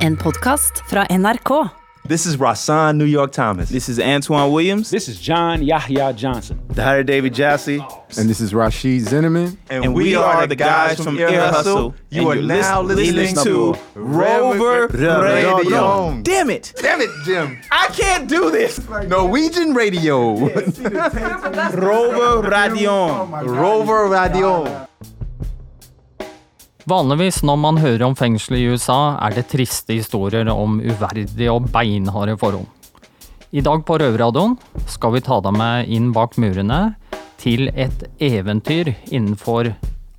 En podkast fra NRK. This is Rasan New York Thomas. This is Antoine Williams. This is John Yahya Johnson. the Harry David Jassy. And this is Rashid Zinneman. And, we, are the guys from Ear Hustle. You are you're now lis- listening to Rover Radio. Radio. Damn it! Damn it, Jim. I can't do this! Norwegian radio. Rover Radio. Rover radio. Vanligvis når man hører om fengsel i USA, er det triste historier om uverdige og beinharde forhold. I dag på Røverradioen skal vi ta deg med inn bak murene til et eventyr innenfor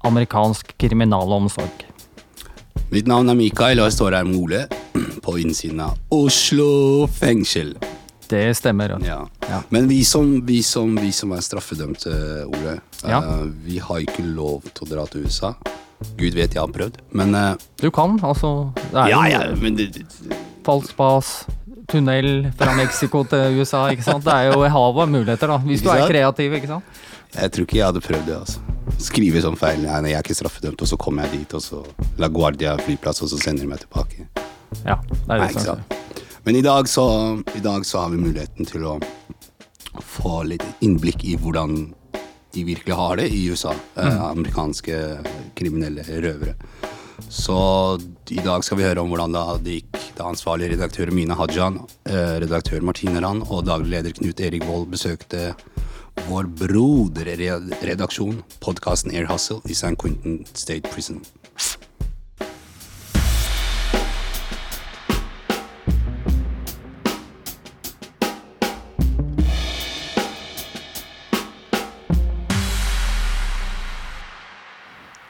amerikansk kriminalomsorg. Mitt navn er Mikael, og jeg står her med Ole på innsiden av Oslo fengsel. Det stemmer. Ja. Ja. Men vi som, vi, som, vi som er straffedømte, Ole, Ja. eh, vi har ikke lov til å dra til USA. Gud vet jeg har prøvd, men uh, Du kan, altså. Det er Ja, jo ja, men det, det- falsk bas, tunnel fra Mexico til USA, ikke sant. Det er jo et hav av muligheter, da. Hvis du er kreativ, ikke sant. jeg tror ikke jeg hadde prøvd det. altså Skrive sånn feil. Nei, nei, jeg er ikke straffedømt, og så kommer jeg dit, og så La Guardia flyplass, og så sender de meg tilbake. Ja, det er Nei, det ikke sant. Men i dag, så, i dag så har vi muligheten til å få litt innblikk i hvordan de virkelig har det i USA. Eh, amerikanske kriminelle røvere. Så i dag skal vi høre om hvordan det gikk da ansvarlig redaktør Mina Hajan, eh, redaktør Martine Rand og daglig leder Knut Erik Vold besøkte vår broderredaksjon, podkasten Air Hustle i San Quentin State Prison.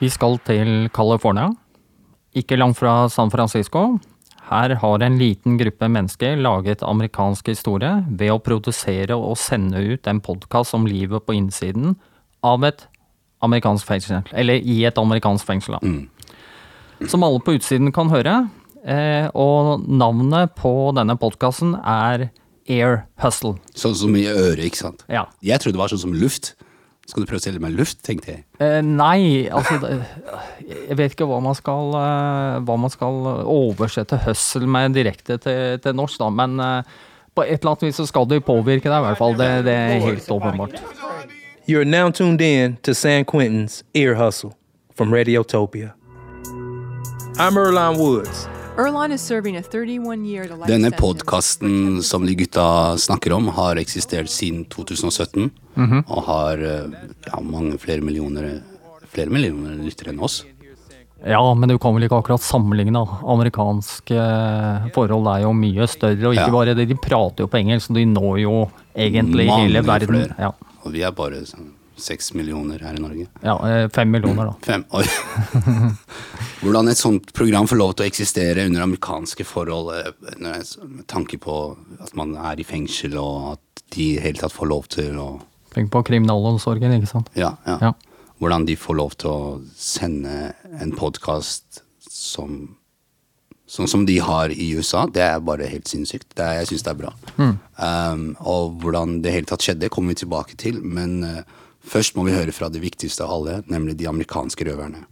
Vi skal til California, ikke langt fra San Francisco. Her har en liten gruppe mennesker laget amerikansk historie ved å produsere og sende ut en podkast om livet på innsiden av et amerikansk fengsel. Eller i et amerikansk fengsel, Mm. Som alle på utsiden kan høre. Eh, og navnet på denne podkasten er Air Hustle. Sånn som i øret, ikke sant? Ja. Jeg trodde det var sånn som luft. Skal du prøve å selge meg luft, tenkte jeg. Eh, nei, altså Jeg vet ikke hva man skal, eh, hva man skal oversette hustle med direkte til, til norsk, da. Men eh, på et eller annet vis så skal det påvirke deg, i hvert fall. Det, det er helt åpenbart. You're now tuned in to San Quentin's Ear Hustle from Radiotopia. I'm Erline Woods. Erlon is serving a 31 year to life Denne podkasten som de gutta snakker om, har eksistert siden 2017. Og har eh, ja, mange flere millioner Flere millioner lyttere enn oss. Ja, men du kan vel ikke akkurat sammenligne. Amerikanske eh, forhold er jo mye større, og ikke Ja. bare det. De prater jo på engelsk, og de når jo egentlig Mange hele verden. flere. Ja, Og vi er bare sånn seks millioner her i Norge. ja, eh, fem millioner, da. Fem. Oi. Hvordan et sånt program får lov til å eksistere under amerikanske forhold, eh, med tanke på at man er i fengsel, og at de i det hele tatt får lov til å Tenk på kriminalomsorgen, ikke sant. Ja, ja. Ja. Hvordan de får lov til å sende en podkast som Sånn som de har i USA, det er bare helt sinnssykt. Det er, jeg syns det er bra. Um, og hvordan det hele tatt skjedde, kommer vi tilbake til. Men eh, først må vi høre fra det viktigste av alle, nemlig de amerikanske røverne.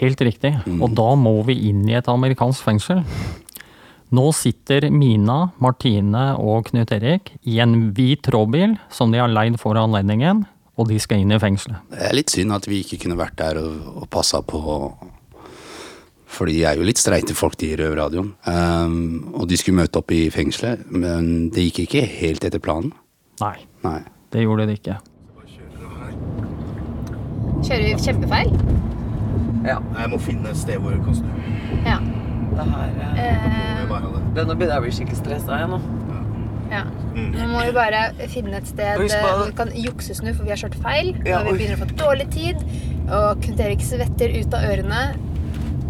Helt riktig. Og da må vi inn i et amerikansk fengsel. Nå sitter Mina, Martine og Knut Erik i en hvit råbil som de har leid for anledningen, og de skal inn i fengselet. Det er litt synd at vi ikke kunne vært der og, og passa på For de er jo litt streite folk, de i Røverradioen. Um, og de skulle møte opp i fengselet, men det gikk ikke helt etter planen. Nei, Nei. det gjorde de ikke. Kjører vi kjempefeil? Jeg må finne et sted hvor jeg kan snu. Ja. Det her Eh, det, Nå begynner jeg å bli skikkelig stressa igjen. nå. ja. Nå må vi bare finne et sted eh, hvor vi kan juksesnu, for vi har kjørt feil. Ja, og vi begynner å få dårlig tid. Og Knut Erik svetter ut av ørene.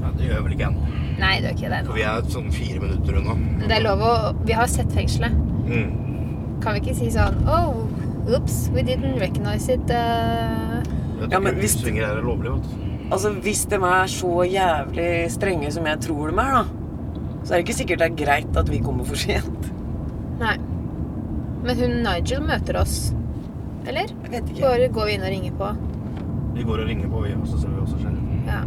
Ja, det gjør jeg vel ikke ennå. Nei, det gjør ikke det For vi er sånn fire minutter unna. Det er lov å Vi har sett fengselet. Mm. Kan vi ikke si sånn Oh, oops, we didn't recognize it. eh." Jeg Ja, men hvis- er lovlig. Altså, Hvis de er så jævlig strenge som jeg tror de er, da, så er det ikke sikkert det er greit at vi kommer for sent. Nei. Men hun Nigel møter oss. Eller? Jeg vet ikke. Bare går vi inn og ringer på. Vi går og ringer på, vi, og så ser vi hva som skjer. Ja.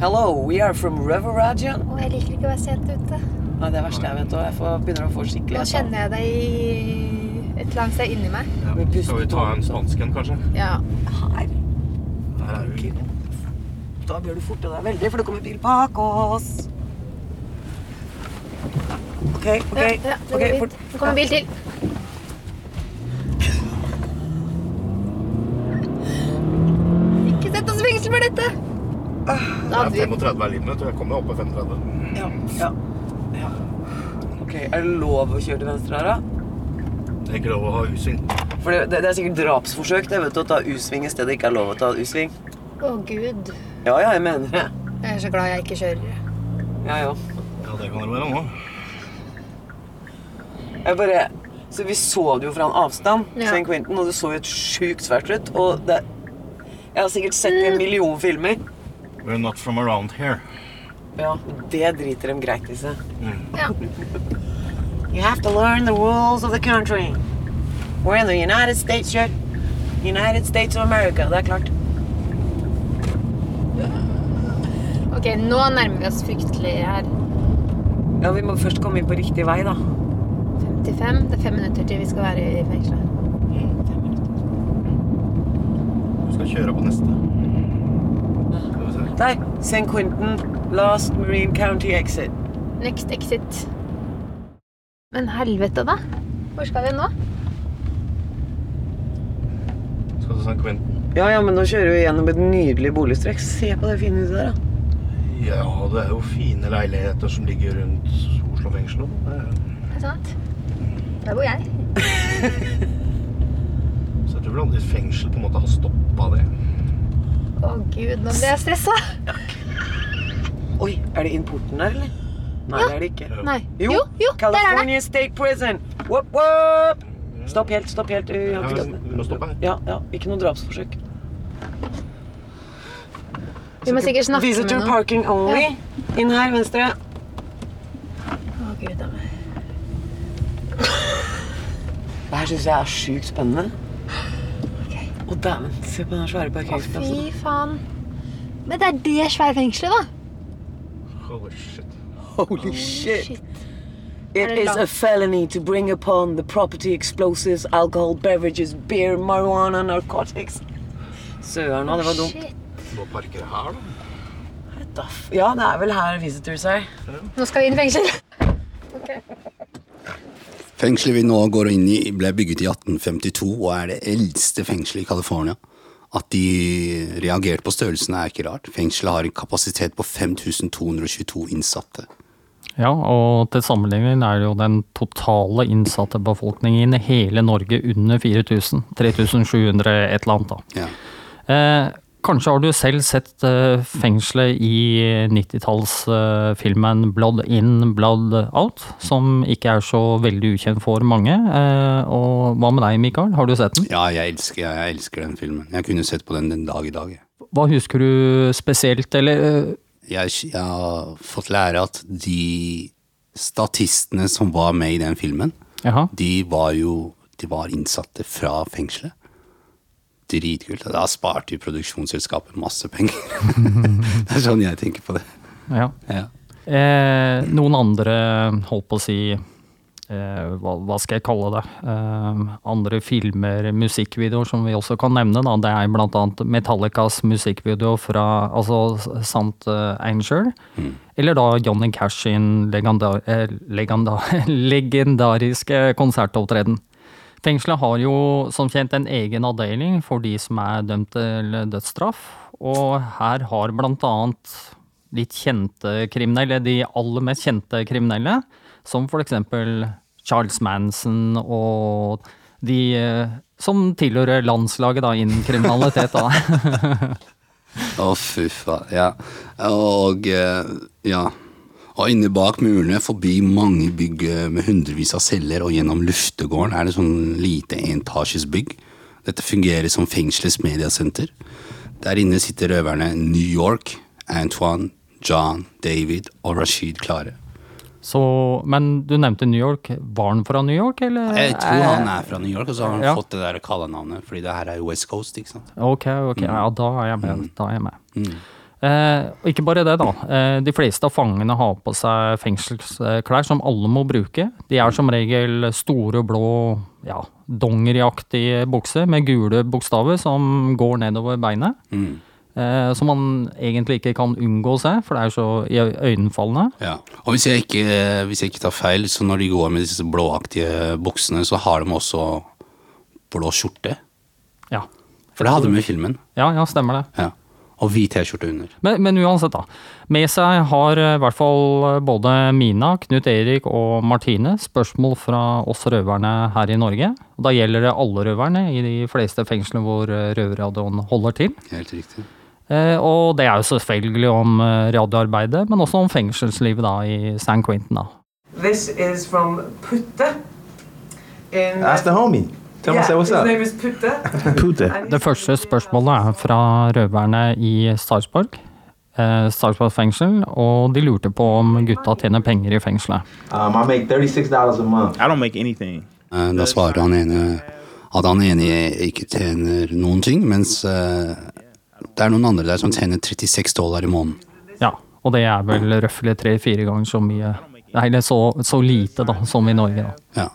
Hello, we are from River Å, jeg liker ikke å være sent ute. Nei, det er verste jeg vet, og jeg får, begynner å få skikkelig Nå kjenner jeg deg i et eller annet sted inni meg. Ja, skal vi ta en spansk en, kanskje? Ja. Her. Da bør du forte deg veldig, for det kommer bil bak oss. OK, OK. Ja, ja, ok, fort. Det kommer en bil til. Ikke sett oss i fengsel for dette! Det er 35 er og jeg kommer opp på 35. Ja, ja, ja. OK, er det lov å kjøre til venstre her, da? Det er ikke lov å ha U-sving. For det, det, er sikkert drapsforsøk det, vet du, å ta U-sving i stedet det ikke er lov å ta U-sving. Å, gud. Ja, ja, jeg mener det. Jeg er så glad jeg ikke kjører. Ja, ja. Ja, det kan det være nå. Jeg bare Så vi så det jo fra en avstand, Ja. St. Quentin, og det så jo et sjukt svært ut. Og det Jeg har sikkert sett en million filmer. We're not from around here. Ja, det driter dem greit i seg. Ja. You have to learn the rules of the country. We're in the United States, shit. United States of America, det er klart. Ok, nå nærmer vi oss fryktelig her. Ja, vi må først komme inn på riktig vei, da. 55. Det er fem minutter til vi skal være i fengselet. Du skal kjøre på neste. Der. St. Quentin, last Marine County exit. Next exit. Men helvete, da? Hvor skal vi nå? Skal til St. Quentin. Ja, ja, men nå kjører vi gjennom et nydelig boligstrekk. Se på det fine huset der, da. Ja, det er jo fine leiligheter som ligger rundt Oslo fengsel. nå. Det er- Er sant? Der bor jeg. Så jeg tror vel aldri et fengsel på en måte har stoppa det. Å gud, nå ble jeg stressa. Oi, er det inn porten der, eller? Nei, Ja. det er det ikke. Nei. Jo, Jo, jo, der er det. California State Prison. Whoop, whoop. Stopp helt, stopp helt. Vi har ikke vi tatt må stoppe her. Ja, ja, ikke noe drapsforsøk. Vi må sikkert snakke med Visitor parking only. Inn her, venstre. Å gud, da. Det her syns jeg er sjukt spennende. Å, dæven. Se på den svære Å, parkeringsplassen. fy faen. Men det er det svære fengselet, da. Holy shit. Holy shit. It is a felony to bring upon the property explosives, alcohol, beverages, beer, marijuana, narcotics. Søren, da, det var dumt. Shit. Må parkere her, da. Ja, det er vel her visitors er. Nå skal vi inn i fengsel. Fengselet vi nå går inn i, ble bygget i 1852 og er det eldste fengselet i California. At de reagerte på størrelsen er ikke rart. Fengselet har en kapasitet på 5222 innsatte. Ja, og til sammenligning er det jo den totale innsatte befolkningen i hele Norge under 4000. 3700 et eller annet, da. Ja. Eh, kanskje har du selv sett eh, fengselet i 90-tallsfilmen Blood In, Blood Out, som ikke er så veldig ukjent for mange. Eh, og hva med deg, Mikael? Har du sett den? Ja, jeg elsker, jeg, elsker den filmen. Jeg kunne sett på den den dag i dag. jeg. Hva husker du spesielt, eller eh, Jeg, jeg har fått lære at de statistene som var med i den filmen, Jaha. de var jo de var innsatte fra fengselet. Dritkult. Da sparte jo produksjonsselskapet masse penger. det er sånn jeg tenker på det. Ja. Ja. Eh, noen andre, holdt på å si hva, hva skal jeg kalle det? Eh, andre filmer, musikkvideoer som vi også kan nevne. Da. Det er annet Metallicas musikkvideo fra altså Sant uh, Angel. Eller da Johnny Cash sin legenda, eh, legenda, legendariske konsertopptreden. Fengselet har jo som kjent en egen avdeling for de som er dømt til dødsstraff. Og her har annet litt kjente kriminelle, de aller mest kjente kriminelle, som for eksempel Charles Manson og de eh, som tilhører landslaget da innen kriminalitet. Å, fy faen. Ja. Og eh, ja. Og inne bak murene, forbi mange bygg eh, med hundrevis av celler og gjennom luftegården, er det sånn lite entasjesbygg. Dette fungerer som fengselets mediasenter. Der inne sitter røverne New York, Antoine, John, David og Rashid klare. Så, men du nevnte New York. Var han fra New York, eller? Jeg tror han er fra New York, og så har han Ja. fått det der kallenavnet, fordi det her er West Coast, ikke sant. Ok, ok, ja, da er jeg med. Da er jeg med. Mm. Eh, og ikke bare det, da. Eh, de fleste av fangene har på seg fengselsklær som alle må bruke. De er som regel store, blå, ja, dongeriaktige bukser med gule bokstaver som går nedover beinet. Mm. Eh, som man egentlig ikke kan unngå å se, for det er så iøynefallende. Ja. Og hvis jeg, ikke, hvis jeg ikke tar feil, så når de går med disse blåaktige buksene, så har de også blå skjorte. Ja. For det hadde de i filmen. Ja, ja, stemmer det. Ja. Og hvit T-skjorte under. Men, men uansett, da. Med seg har eh, i hvert fall eh, både Mina, Knut Erik og Martine spørsmål fra oss røverne her i Norge. Og da gjelder det alle røverne i de fleste fengslene hvor eh, røverradioen holder til. Helt riktig. Eh, og det er jo selvfølgelig om eh, radioarbeidet, men også om fengselslivet da i San Quentin. da. This is from Putte. In Ask the homie. Tell yeah, what's up. his name is Putte. Det første spørsmålet er fra røverne i Sarpsborg. Eh, Sarpsborg fengsel, og de lurte på om gutta tjener penger i fengselet. Um, I make $36 a month. I don't make anything. Eh, Da svarer han ene at han ene ikke tjener noen ting, mens det er noen andre der som tjener 36 dollar i måneden. Ja, og det er vel røftlig tre-fire ganger så mye Nei, det er så, så lite da, som i Norge. da. Ja.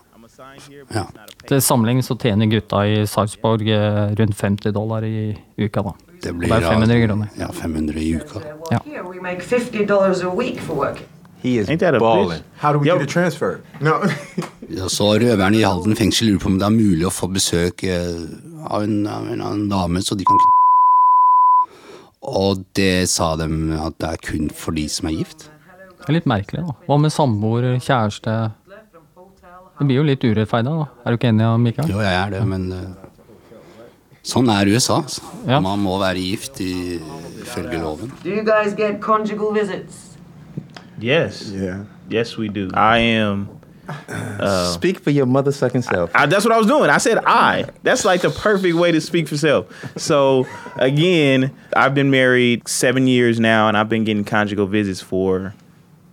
ja. Til sammenligning så tjener gutta i Sarpsborg eh, rundt 50 dollar i uka. da. Det blir det er 500 da- kroner. Ja, 500 i uka. Ja. Here we make fifty dollars a week for work. He is Ain't that a balling. How do we Yo. get a transfer? No. Så røverne i Halden fengsel lurer på om det er mulig å få besøk eh, av en, av en, av en dame, så de kan Og det sa de at det er kun for de som er gift. Det er litt merkelig, da. Hva med samboer, kjæreste? Det blir jo litt urettferdig, da. Er du ikke enig, Mikael? Jo, jeg er det, men eh, sånn er USA. Så. Ja. Man må være gift i- ifølge loven. Do you guys get conjugal visits? Yes. Yeah. Yes, we do. I am. Uh, Speak for your mother sucking self. I, that's what I was doing. I said I. That's like the perfect way to speak for self. So again, I've been married seven years now, and I've been getting conjugal visits for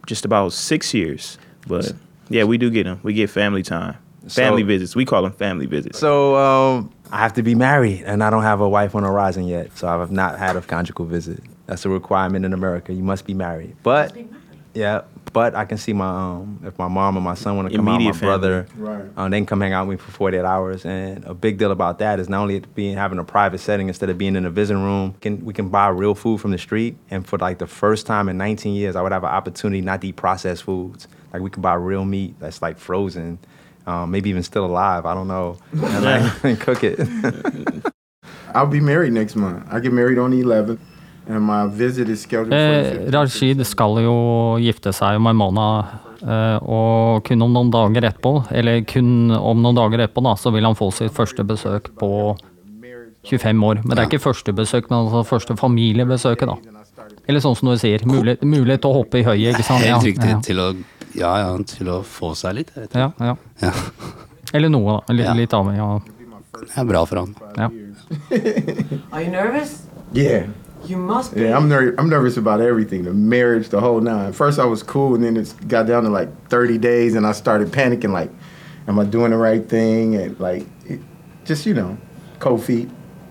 just about six years. But yeah, we do get them. We get family time, family So- visits. We call them family visits. So um, I have to be married, and I don't have a wife on the horizon yet. So I have not had a conjugal visit. That's a requirement in America. You must be married. But yeah, but I can see my um, if my mom and my son want to come out, my family. brother, Right. um, they can come hang out with me for 48 hours. And a big deal about that is not only being having a private setting instead of being in a visiting room. Can we can buy real food from the street, and for like the first time in 19 years, I would have an opportunity not to eat processed foods. Like we can buy real meat that's like frozen. Um, maybe even still alive. I don't know. And, like, and cook it. I'll be married next month. I get married on the 11th, the Eh, Rashid skal jo gifte seg med Mona eh, og kun om noen dager etterpå, eller kun om noen dager etterpå, da, så vil han få sitt første besøk på 25 år. Men det er ikke første besøk, men altså første familiebesøket, da. Eller sånn som du sier, mulighet, mulighet til å hoppe i høyet, ikke sant? Helt riktig. ja. Til, å, ja, ja, til å få seg litt. rett og Ja, slett. ja. Ja. Eller noe, da. Litt, Ja. litt avhengig av Det er bra for han. ja. Are you nervous? Yeah. You must be. Yeah, I'm ner- I'm nervous about everything, the marriage, the whole nine. First, I was cool, and then it got down to like 30 days, and I started panicking, like, am I doing the right thing? And like, it, just you know, cold feet,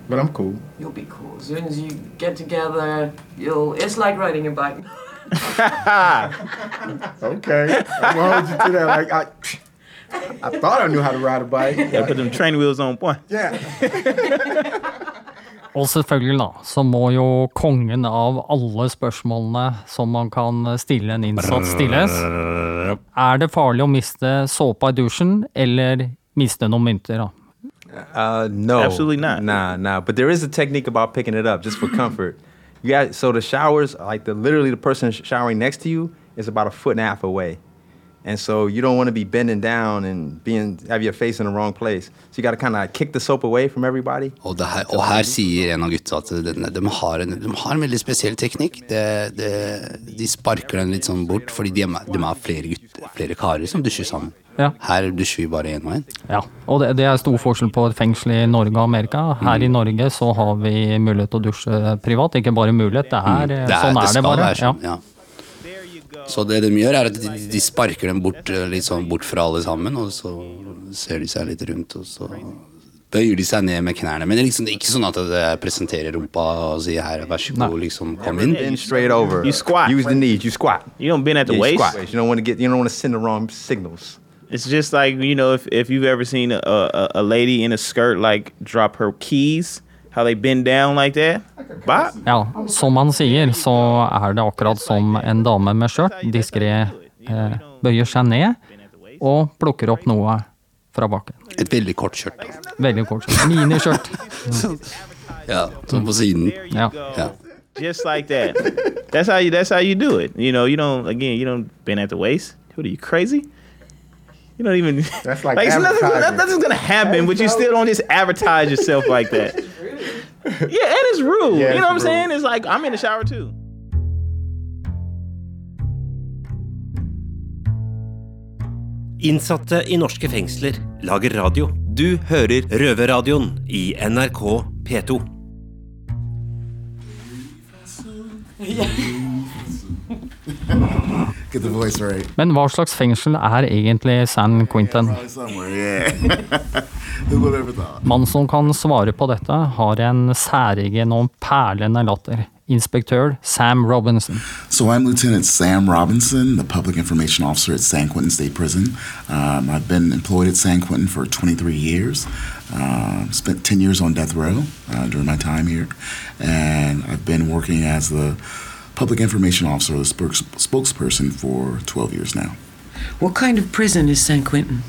but I'm cool. You'll be cool. As soon as you get together, you'll. It's like riding a bike. Okay, I'm gonna hold you to that. Like, I, I thought I knew how to ride a bike. Gotta put them train wheels on, point. Yeah. Og selvfølgelig, da, så må jo kongen av alle spørsmålene som man kan stille en innsatt, stilles. Er det farlig å miste såpa i dusjen, eller miste noen mynter, da? Uh, no, Absolutely not. Nah, nah. But there is a technique about picking it up just for comfort. You got so the showers, like the literally the person sh- showering next to you is about a foot and a half away, and so you don't want to be bending down and being have your face in the wrong place. So you got to kind of kick the soap away from everybody. Og, det her, og her sier en av gutta at de, de, har en, de har en veldig spesiell teknikk. De, de, de sparker den litt sånn bort, fordi de er, de er flere, gutter, flere karer som dusjer sammen. Ja. Her dusjer vi bare én og én. Ja, og det, det er stor forskjell på et fengsel i Norge og Amerika. Her Mm. i Norge så har vi mulighet til å dusje privat. Ikke bare mulighet, det er, Mm. Det er- sånn det er det bare. være sånn, ja. Så det de gjør, er at de, de sparker dem bort eh, litt sånn bort fra alle sammen, og så ser de seg litt rundt, og så bøyer de seg ned med knærne. Men det er liksom ikke sånn at jeg presenterer rumpa og sier her, vær så god, liksom, kom inn. You squat. Use the knees. You squat. You don't bend at the Yeah, you waist. squat. You don't want to get. You don't want to send the wrong signals. It's just like you know if, if you've ever seen a, a, a lady in a skirt like drop her keys, how they bend down like that. Bop. Ja, som han sier, så er det akkurat som en dame med skjørt diskré eh, bøyer seg ned og plukker opp noe fra bakken. Et veldig kort skjørt. Veldig kort skjørt. Miniskjørt. Ja, sånn på siden. Ja. Ja. Just like that. That's how you. That's how you do it. You know. You don't. Again. You don't bend at the waist. What are you crazy? You don't even. That's like it's nothing, nothing's gonna happen, but you still don't just advertise yourself like that. Yeah, and it's rude. Yeah, you know what I'm rude. saying? It's like I'm in the shower too. Innsatte i norske fengsler lager radio. Du hører Røverradioen i NRK P2. Yeah. Right. Men hva slags fengsel er egentlig San Quentin? Mannen som kan svare på dette, har en særegen og perlende latter. Inspektør Sam Robinson. So I'm Lieutenant Sam Robinson, the Public Information Officer at San Quentin State Prison. Um, I've been employed at San Quentin for 23 years. Uh, spent 10 years on death row uh, during my time here, and I've been working as the Public Information Officer, or the spokes- spokesperson, for 12 years now. What kind of prison is San Quentin?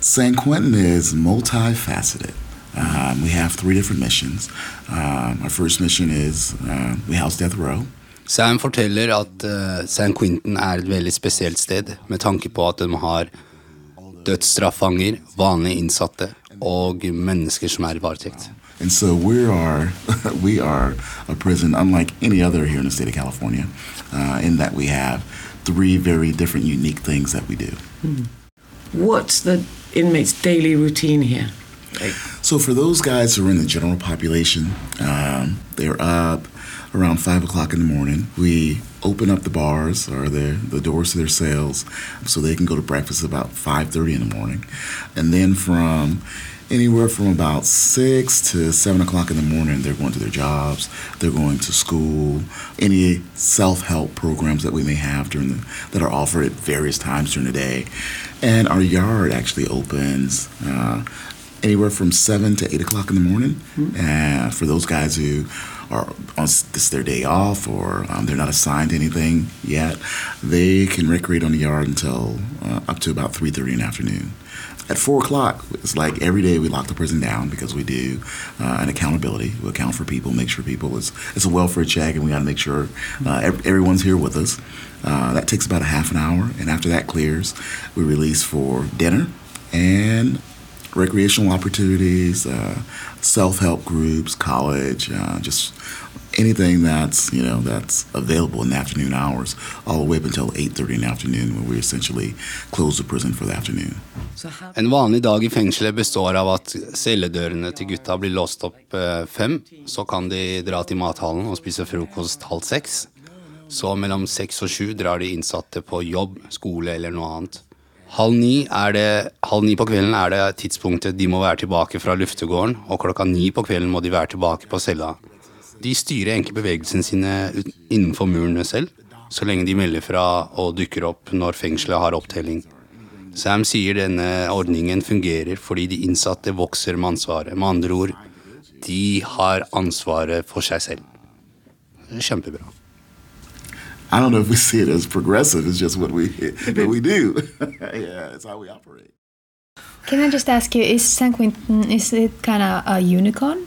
San Quentin is multifaceted. Um, we have three different missions. Um, our first mission is uh, we house death row. Sam forteller at eh, San Quentin er et veldig spesielt sted, med tanke på at de har dødsstraffanger, vanlige innsatte og mennesker som er i varetekt. And so we are we are a prison unlike any other here in the state of California, uh, in that we have three very different, unique things that we do. What's the inmates' daily routine here? So for those guys who are in the general population, um, they're up around five o'clock in the morning. We open up the bars or the the doors to their cells, so they can go to breakfast about five thirty in the morning, and then from anywhere from about six to seven o'clock in the morning, they're going to their jobs, they're going to school, any self-help programs that we may have during the that are offered at various times during the day, and our yard actually opens. Uh, anywhere from seven to eight o'clock in the morning. Uh, for those guys who are on this is their day off or um, they're not assigned to anything yet, they can recreate on the yard until uh, up to about three thirty in the afternoon. At four o'clock, it's like every day we lock the prison down because we do uh, an accountability. We account for people, make sure people it's it's a welfare check, and we got to make sure uh, ev- everyone's here with us. Uh, that takes about a half an hour, and after that clears, we release for dinner and recreational opportunities, uh, self-help groups, college, uh, just anything that's you know that's available in the afternoon hours, all the way up until 8:30 in the afternoon, when we essentially close the prison for the afternoon. En vanlig dag i fengselet består av at celledørene til gutta blir låst opp eh, fem. Så kan de dra til mathallen og spise frokost halv seks. Så mellom seks og sju drar de innsatte på jobb, skole eller noe annet. Halv ni, er det, halv ni på kvelden er det tidspunktet de må være tilbake fra luftegården, og klokka ni på kvelden må de være tilbake på cella. De styrer egentlig bevegelsene sine innenfor murene selv, så lenge de melder fra og dukker opp når fengselet har opptelling. Sam sier denne ordningen fungerer fordi de innsatte vokser med ansvaret. Med andre ord, de har ansvaret for seg selv. Kjempebra. I don't know if we see it as progressive. It's just what we what we do. yeah, it's how we operate. Can I just ask you, is San Quentin, is it kind of a unicorn?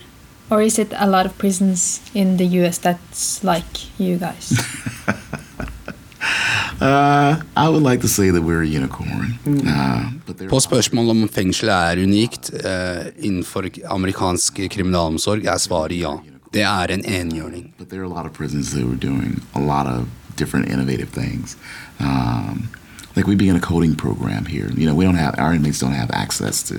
Or is it a lot of prisons in the US that's like you guys? Uh, I would like to say that we're a unicorn. Uh, but there På spørsmål om fengselet er unikt eh, innenfor amerikansk kriminalomsorg, er svaret ja. Det er en enhjørning. But there are a lot of prisons that were doing a lot of different innovative things. Um, like we begin a coding program here. You know, we don't have our inmates don't have access to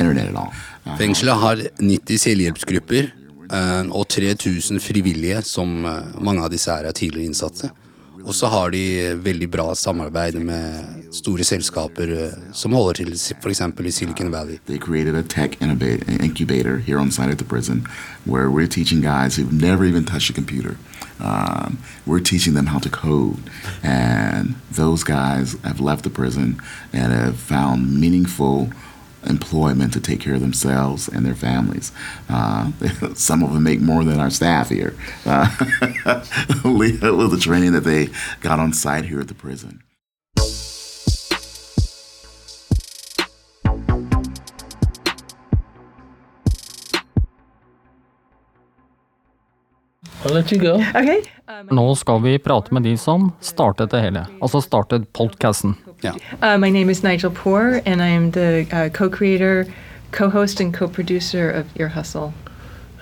internet at all. Fengselet har 90 selvhjelpsgrupper eh, og 3000 frivillige, som eh, mange av disse er tidligere innsatte. Og så har de veldig bra samarbeid med store selskaper eh, som holder til f.eks. i Silicon Valley. They created a tech incubator here on site at the prison where we're teaching guys who've never even touched a computer. Um, we're teaching them how to code. And those guys have left the prison and have found meaningful employment to take care of themselves and their families. Uh, some of them make more than our staff here uh, with the training that they got on site here at the prison. Okay. Nå skal vi prate med de som startet det hele, altså startet podcasten. Uh, my name is Nigel Poor, and I am the uh, co-creator, co-host, and co-producer of Ear Hustle.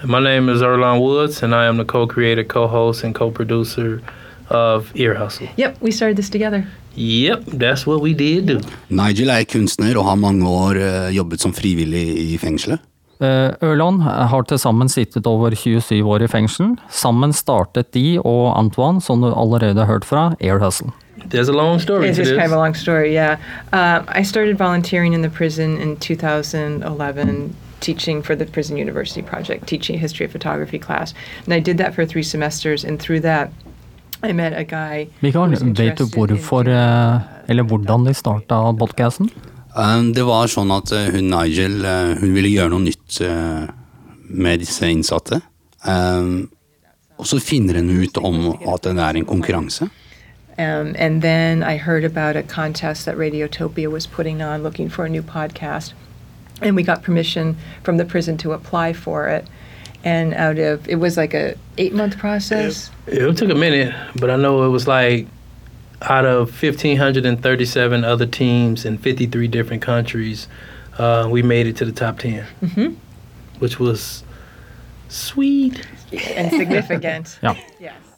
My name is Erlon Woods, and I am the co-creator, co-host, and co-producer of Ear Hustle. Yep, we started this together. Yep, that's what we did do. Nigel er kunstner og har mange år eh, jobbet som frivillig i fengselet. Eh, Ørland har til sammen sittet over 27 år i fengsel. Sammen startet de og Antoine, som du allerede har hørt fra, Air Hustle. There's a long story It's to just this. kind of a long story, yeah. Um, I started volunteering in the prison in 2011, teaching for the Prison University Project, teaching history of photography class. And I did that for three semesters, and through that, I met a guy. Mikael, vet du hvorfor, eh, eller hvordan de starta podcasten? Um, Det var sånn at eh, hun Nigel eh, hun ville gjøre noe nytt eh, med disse innsatte. Og så finner hun ut om at det er en konkurranse. Um, and then I heard about a contest that Radiotopia was putting on looking for a new podcast. And we got permission from the prison to apply for it. And out of, it was like a eight month process. It took a minute, but I know it was like out of 1,537 other teams in 53 different countries, uh, we made it to the top 10, Mhm. which was sweet. and significant. Ja.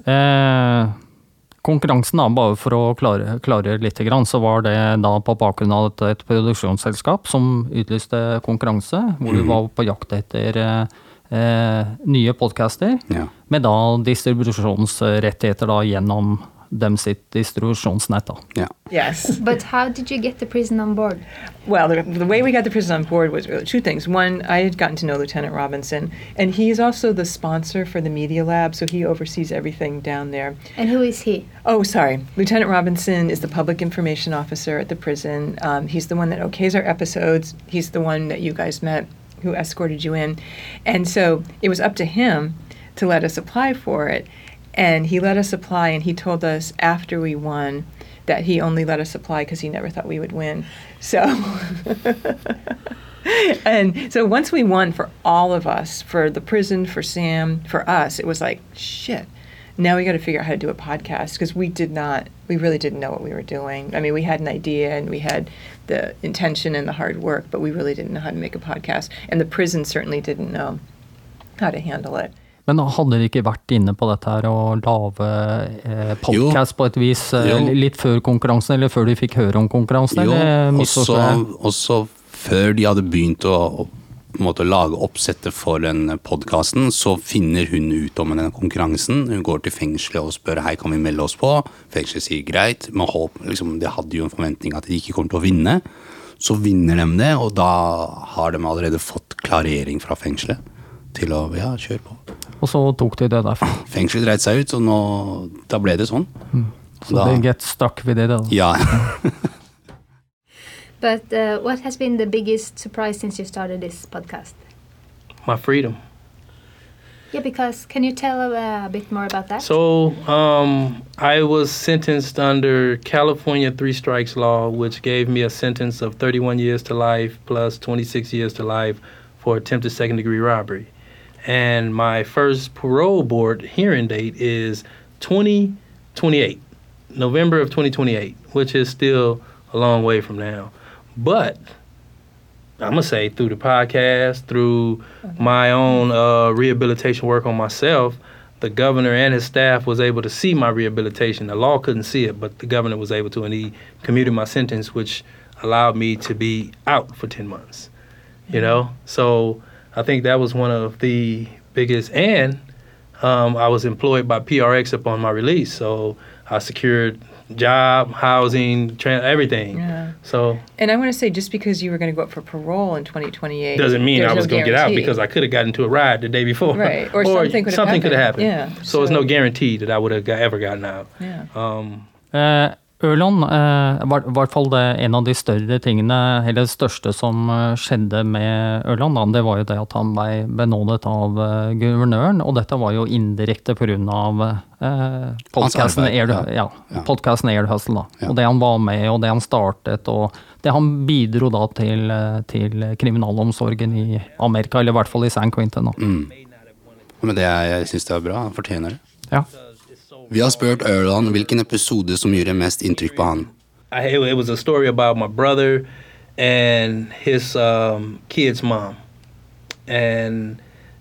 Eh, konkurransen, da, bare for å klare, klare litt, så var det da på bakgrunn av et, et produksjonsselskap som utlyste konkurranse, hvor du Mhm. var på jakt etter eh, eh, nye podcaster, Ja. med da distribusjonsrettigheter da gjennom dem sitt distribusjonsnett. da. Yes. But how did you get the prison on board? Well, the, the way we got the prison on board was really two things. One, I had gotten to know Lieutenant Robinson, and he's also the sponsor for the Media Lab, so he oversees everything down there. And who is he? Oh, sorry. Lieutenant Robinson is the public information officer at the prison. Um, he's the one that okays our episodes. He's the one that you guys met who escorted you in. And so it was up to him to let us apply for it. And he let us apply, and he told us after we won that he only let us apply because he never thought we would win. So. and so once we won for all of us, for the prison, for Sam, for us, it was like, shit, now we got to figure out how to do a podcast because we did not, we really didn't know what we were doing. I mean, we had an idea and we had the intention and the hard work, but we really didn't know how to make a podcast. And the prison certainly didn't know how to handle it. Men hadde de ikke vært inne på dette her og lage eh, podkast på et vis eh, Jo. litt før konkurransen, eller før de fikk høre om konkurransen? Jo, også, også før de hadde begynt å, på lage oppsettet for den podkasten, så finner hun ut om den konkurransen. Hun går til fengselet og spør hei, kan vi melde oss på. Fengselet sier greit, med håp liksom, De hadde jo en forventning at de ikke kommer til å vinne. Så vinner de det, og da har de allerede fått klarering fra fengselet til å ja, kjøre på. Og så tok de det derfra. Fengselet dreit seg ut, så nå, da ble det sånn. Så Da- det get stuck with it. Da. Ja. But uh, what has been the biggest surprise since you started this podcast? My freedom. Yeah, because can you tell uh, a bit more about that? So um, I was sentenced under California three strikes law, which gave me a sentence of 31 years to life plus 26 years to life for attempted second degree robbery. And my first parole board hearing date is 2028, November of 2028, which is still a long way from now. But I'm gonna say through the podcast, through my own uh, rehabilitation work on myself, the governor and his staff was able to see my rehabilitation. The law couldn't see it, but the governor was able to, and he commuted my sentence, which allowed me to be out for 10 months. You know, so I think that was one of the biggest. And um, I was employed by PRX upon my release, so I secured job, housing, tra- everything. Yeah. So And I want to say, just because you were going to go up for parole in 2028 doesn't mean there's I no was going to get out because I could have gotten into a ride the day before. Right, or something could have something could have happened. happened. Yeah, So, it's no guarantee that I would have ever gotten out. Yeah. Um, Eh, Ørland, eh, var i hvert fall det, en av de større tingene, eller det største som eh, skjedde med Ørland, da, det var jo det at han ble benådet av eh, guvernøren, og dette var jo indirekte pga. Eh, podkasten Air, ja. ja, podcasten Air Hustle. Da. Og det han var med, og det han startet, og det han bidro da til, til kriminalomsorgen i Amerika, eller i hvert fall i San Quentin. Mm. Men det jeg syns det er bra. Han fortjener det. Ja. Vi har spurt Ørland hvilken episode som gjorde mest inntrykk på han. It, it was a story about my brother and his um, kid's mom, and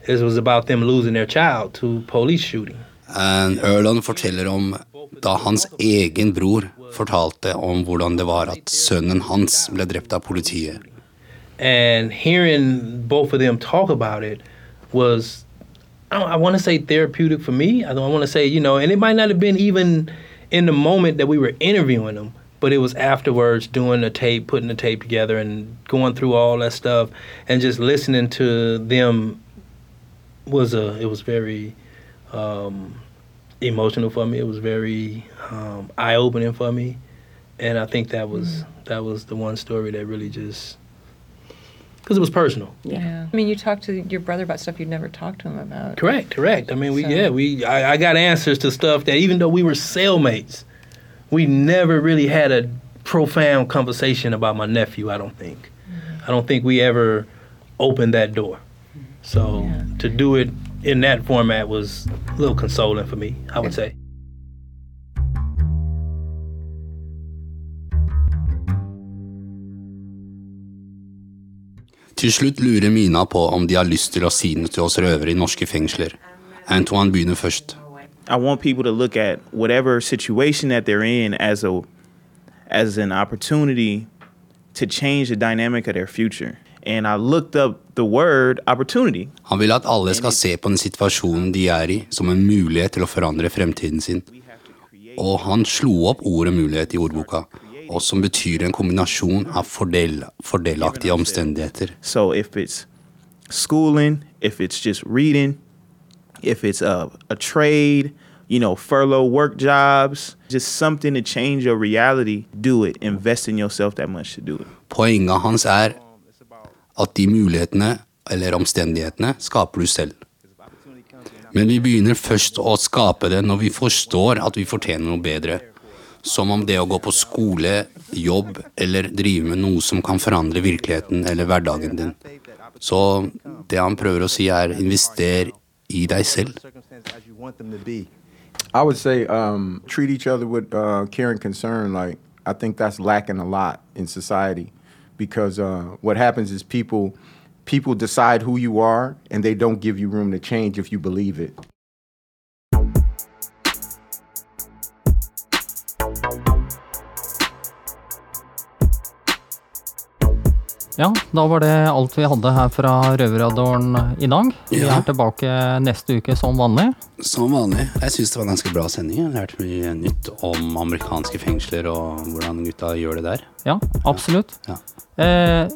it was about them losing their child to police shooting. And Ørland forteller om da hans egen bror fortalte om hvordan det var at sønnen hans ble drept av politiet. And hearing both of them talk about it was, I, I want to say therapeutic for me. I don't want to say, you know, and it might not have been even in the moment that we were interviewing them, but it was afterwards doing the tape, putting the tape together, and going through all that stuff, and just listening to them was a it was very um, emotional for me. It was very um, eye opening for me, and I think that was that was the one story that really just because it was personal. Yeah. I mean, you talked to your brother about stuff you'd never talked to him about. Correct, correct. I mean, we So- yeah, we I, I got answers to stuff that even though we were cellmates, we never really had a profound conversation about my nephew. I don't think. Mm-hmm. I don't think we ever opened that door. So to do it in that format was a little consoling for me. I would say. Til slutt lurer Mina på om de har lyst til å si noe til oss røvere i norske fengsler. Antoine begynner først. I want people to look at whatever situation that they're in as a as an opportunity to change the dynamic of their future. And I looked up the word opportunity. Han vil at alle skal se på den situasjonen de er i, som en mulighet til å forandre fremtiden sin. Og han slo opp ordet mulighet i ordboka, og som betyr en kombinasjon av fordel, fordelaktige omstendigheter. So if it's schooling, if it's just reading, if it's a, a trade, you know, furlough work jobs, just something to change your reality, do it. Invest in yourself that much to do it. Poenget hans er at de mulighetene, eller omstendighetene, skaper du selv. Men vi begynner først å skape det når vi forstår at vi fortjener noe bedre. Som om det å gå på skole, jobb eller drive med noe som kan forandre virkeligheten eller hverdagen din. Så det han prøver å si er invester i deg selv. I would say um, treat each other with uh, care and concern. Like I think that's lacking a lot in society, because uh, what happens is people people decide who you are, and they don't give you room to change if you believe it. Ja, da var det alt vi hadde her fra Røverradaren i dag. Vi Ja. er tilbake neste uke som vanlig. Som vanlig. Jeg syns det var en ganske bra sending. Jeg lærte mye nytt om amerikanske fengsler og hvordan gutta gjør det der. Ja, absolutt. Ja. Eh,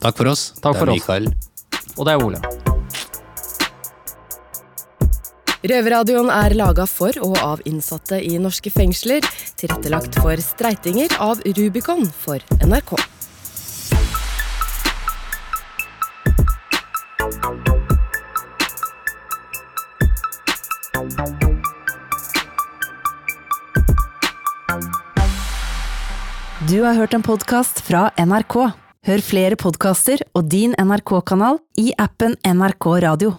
Takk for oss. Takk det er. Mikael. og det er Ole. Røverradioen er laga for og av innsatte i norske fengsler. Tilrettelagt for streitinger av Rubicon for NRK. Du har hørt en podkast fra NRK. Hør flere podkaster og din NRK-kanal i appen NRK Radio.